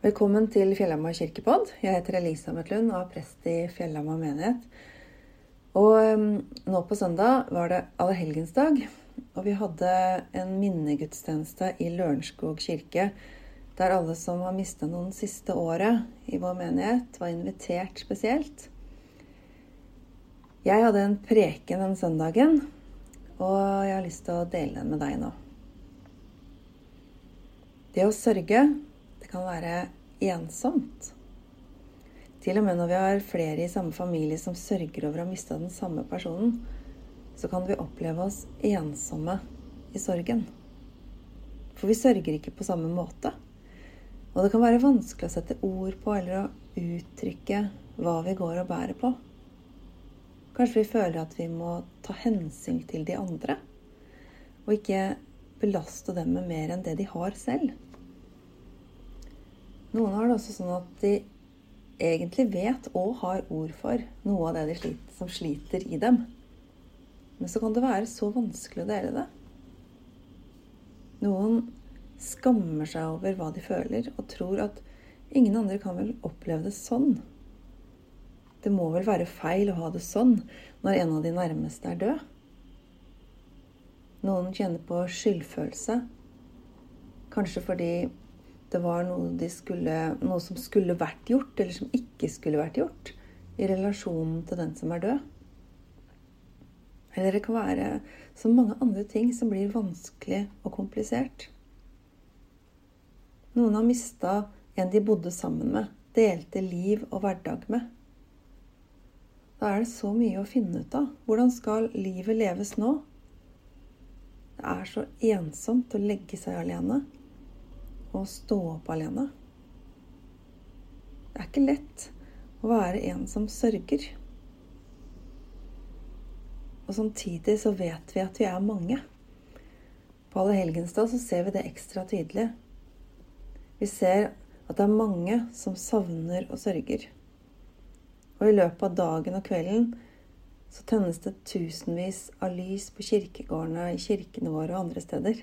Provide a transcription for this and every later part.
Velkommen til Fjellhamar kirkepodd. Jeg heter Elisabeth Lund og er prest i Fjellhamar menighet. Og um, nå på søndag var det allehelgensdag, og vi hadde en minnegudstjeneste i Lørenskog kirke, der alle som har mista noen siste året i vår menighet, var invitert spesielt. Jeg hadde en preken den søndagen, og jeg har lyst til å dele den med deg nå. Det å sørge, kan være ensomt. Til og med når vi har flere i samme familie som sørger over å ha mista den samme personen, så kan vi oppleve oss ensomme i sorgen. For vi sørger ikke på samme måte. Og det kan være vanskelig å sette ord på eller å uttrykke hva vi går og bærer på. Kanskje vi føler at vi må ta hensyn til de andre, og ikke belaste dem med mer enn det de har selv. Noen har det også sånn at de egentlig vet og har ord for noe av det de sliter, som sliter i dem. Men så kan det være så vanskelig å dele det. Noen skammer seg over hva de føler, og tror at ingen andre kan vel oppleve det sånn. Det må vel være feil å ha det sånn når en av de nærmeste er død? Noen kjenner på skyldfølelse, kanskje fordi det var noe, skulle, noe, som skulle vært gjort, eller som ikke skulle vært gjort, i relasjonen til den som er død. Eller det kan være så mange andre ting som blir vanskelig og komplisert. Noen har mista en de bodde sammen med, delte liv og hverdag med. Da er det så mye å finne ut av. Hvordan skal livet leves nå? Det er så ensomt å legge seg alene å stå opp alene. Det er ikke lett å være en som sørger. Og samtidig så vet vi at vi er mange. På Allehelgensdag så ser vi det ekstra tydelig. Vi ser at det er mange som savner og sørger. Og i løpet av dagen og kvelden så tennes det tusenvis av lys på kirkegårdene i kirkene våre og andre steder.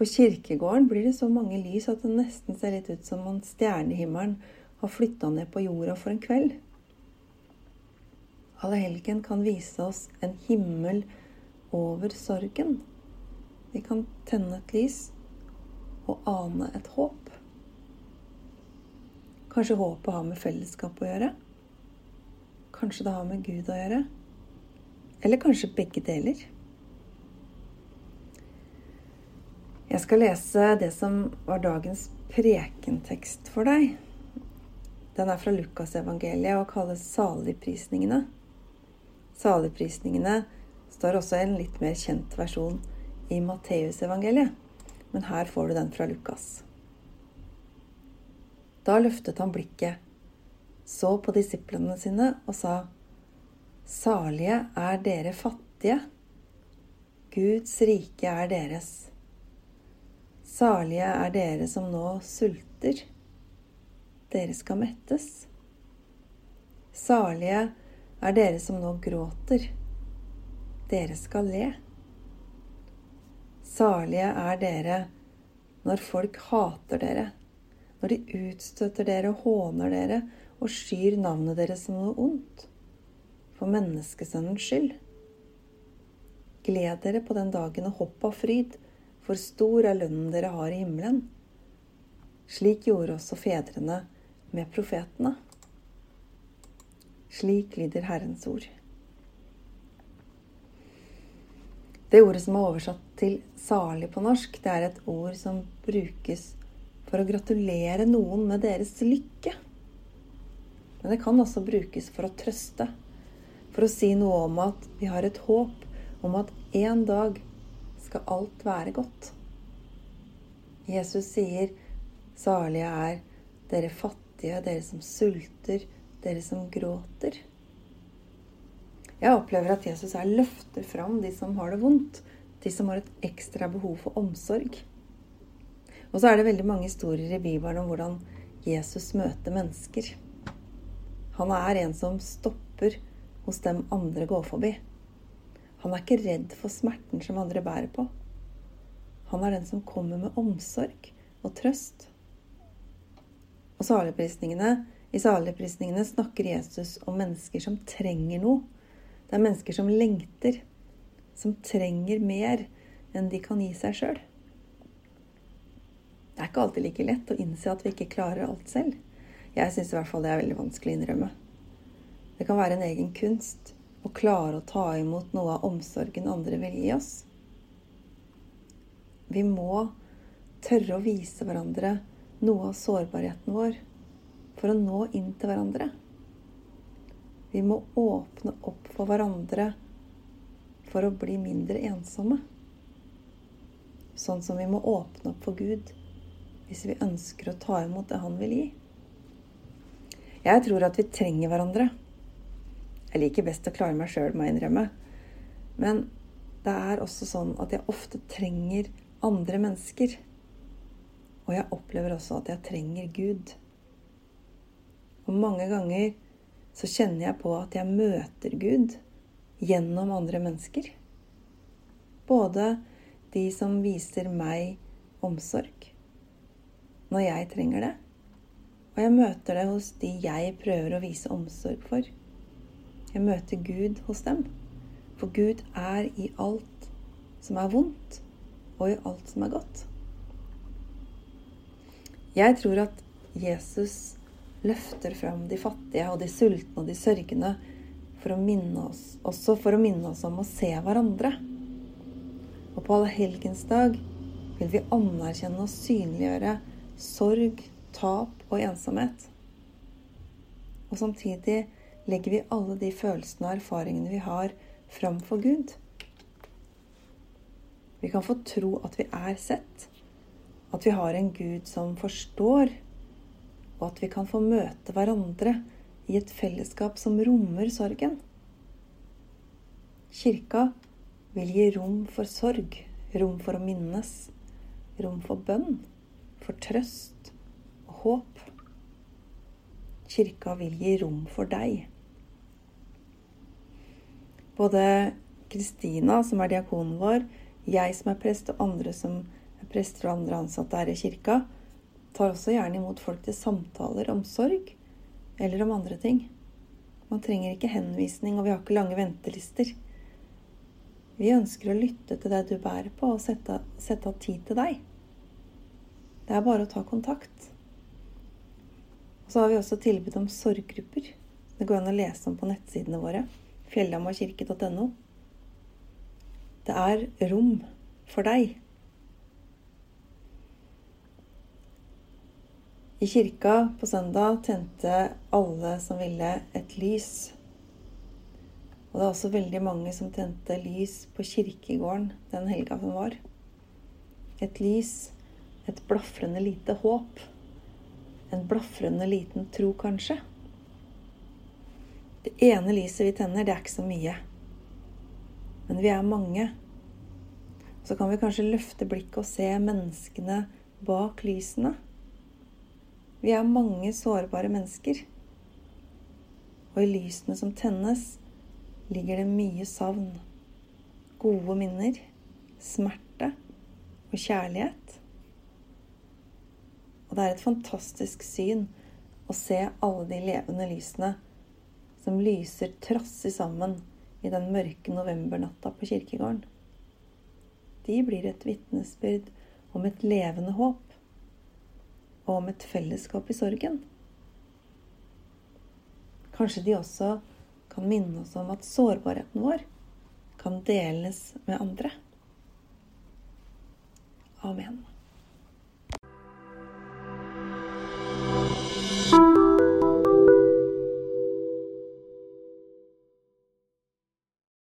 På kirkegården blir det så mange lys at det nesten ser litt ut som om stjernehimmelen har flytta ned på jorda for en kveld. Allehelgen kan vise oss en himmel over sorgen. Vi kan tenne et lys og ane et håp. Kanskje håpet har med fellesskap å gjøre? Kanskje det har med Gud å gjøre? Eller kanskje begge deler? Jeg skal lese det som var dagens prekentekst for deg. Den er fra Lukasevangeliet og kalles Saligprisningene. Saligprisningene står også i en litt mer kjent versjon i Matteusevangeliet, men her får du den fra Lukas. Da løftet han blikket, så på disiplene sine og sa:" Salige er dere fattige. Guds rike er deres. Salige er dere som nå sulter. Dere skal mettes. Salige er dere som nå gråter. Dere skal le. Salige er dere når folk hater dere, når de utstøter dere og håner dere og skyr navnet deres som noe ondt, for menneskesønnens skyld. Gled dere på den dagen og hopp av fryd for stor er lønnen dere har i himmelen. Slik gjorde også fedrene med profetene. Slik lyder Herrens ord. Det ordet som er oversatt til 'salig' på norsk, det er et ord som brukes for å gratulere noen med deres lykke. Men det kan også brukes for å trøste, for å si noe om at vi har et håp om at en dag skal alt være godt. Jesus sier, 'Salige er dere fattige, dere som sulter, dere som gråter'. Jeg opplever at Jesus her løfter fram de som har det vondt, de som har et ekstra behov for omsorg. Og så er det veldig mange historier i Bibelen om hvordan Jesus møter mennesker. Han er en som stopper hos dem andre går forbi. Han er ikke redd for smerten som andre bærer på. Han er den som kommer med omsorg og trøst. Og saligprisningene, i saligprisningene snakker Jesus om mennesker som trenger noe. Det er mennesker som lengter, som trenger mer enn de kan gi seg sjøl. Det er ikke alltid like lett å innse at vi ikke klarer alt selv. Jeg syns i hvert fall det er veldig vanskelig å innrømme. Det kan være en egen kunst å klare å ta imot noe av omsorgen andre vil gi oss. Vi må tørre å vise hverandre noe av sårbarheten vår for å nå inn til hverandre. Vi må åpne opp for hverandre for å bli mindre ensomme. Sånn som vi må åpne opp for Gud hvis vi ønsker å ta imot det Han vil gi. Jeg tror at vi trenger hverandre. Jeg liker best å klare meg sjøl, må jeg innrømme. Men det er også sånn at jeg ofte trenger andre mennesker. Og jeg opplever også at jeg trenger Gud. Og mange ganger så kjenner jeg på at jeg møter Gud gjennom andre mennesker. Både de som viser meg omsorg når jeg trenger det, og jeg møter det hos de jeg prøver å vise omsorg for. Jeg møter Gud hos dem. For Gud er i alt som er vondt, og i alt som er godt. Jeg tror at Jesus løfter fram de fattige og de sultne og de sørgende for å minne oss, også for å minne oss om å se hverandre. Og på allehelgensdag vil vi anerkjenne og synliggjøre sorg, tap og ensomhet. Og samtidig legger vi alle de følelsene og erfaringene vi har, framfor Gud. Vi kan få tro at vi er sett, at vi har en Gud som forstår, og at vi kan få møte hverandre i et fellesskap som rommer sorgen. Kirka vil gi rom for sorg, rom for å minnes, rom for bønn, for trøst og håp. Kirka vil gi rom for deg. Både Kristina, som er diakonen vår, jeg som er prest, og andre som er prester og andre ansatte her i kirka, tar også gjerne imot folk til samtaler om sorg eller om andre ting. Man trenger ikke henvisning, og vi har ikke lange ventelister. Vi ønsker å lytte til det du bærer på, og sette, av tid til deg. Det er bare å ta kontakt. Og så har vi også tilbud om sorggrupper. Det går an å lese om på nettsidene våre. fjellammakirke.no. Det er rom for deg. I kirka på søndag tente alle som ville, et lys. Og det er også veldig mange som tente lys på kirkegården den helga som var. Et lys, et blafrende lite håp. En blafrende liten tro, kanskje. Det ene lyset vi tenner, det er ikke så mye. Men vi er mange. Så kan vi kanskje løfte blikket og se menneskene bak lysene. Vi er mange sårbare mennesker. Og i lysene som tennes, ligger det mye savn. Gode minner, smerte og kjærlighet. Og det er et fantastisk syn å se alle de levende lysene som lyser trassig sammen i den mørke novembernatta på kirkegården. De blir et vitnesbyrd om et levende håp og om et fellesskap i sorgen. Kanskje de også kan minne oss om at sårbarheten vår kan deles med andre. Amen.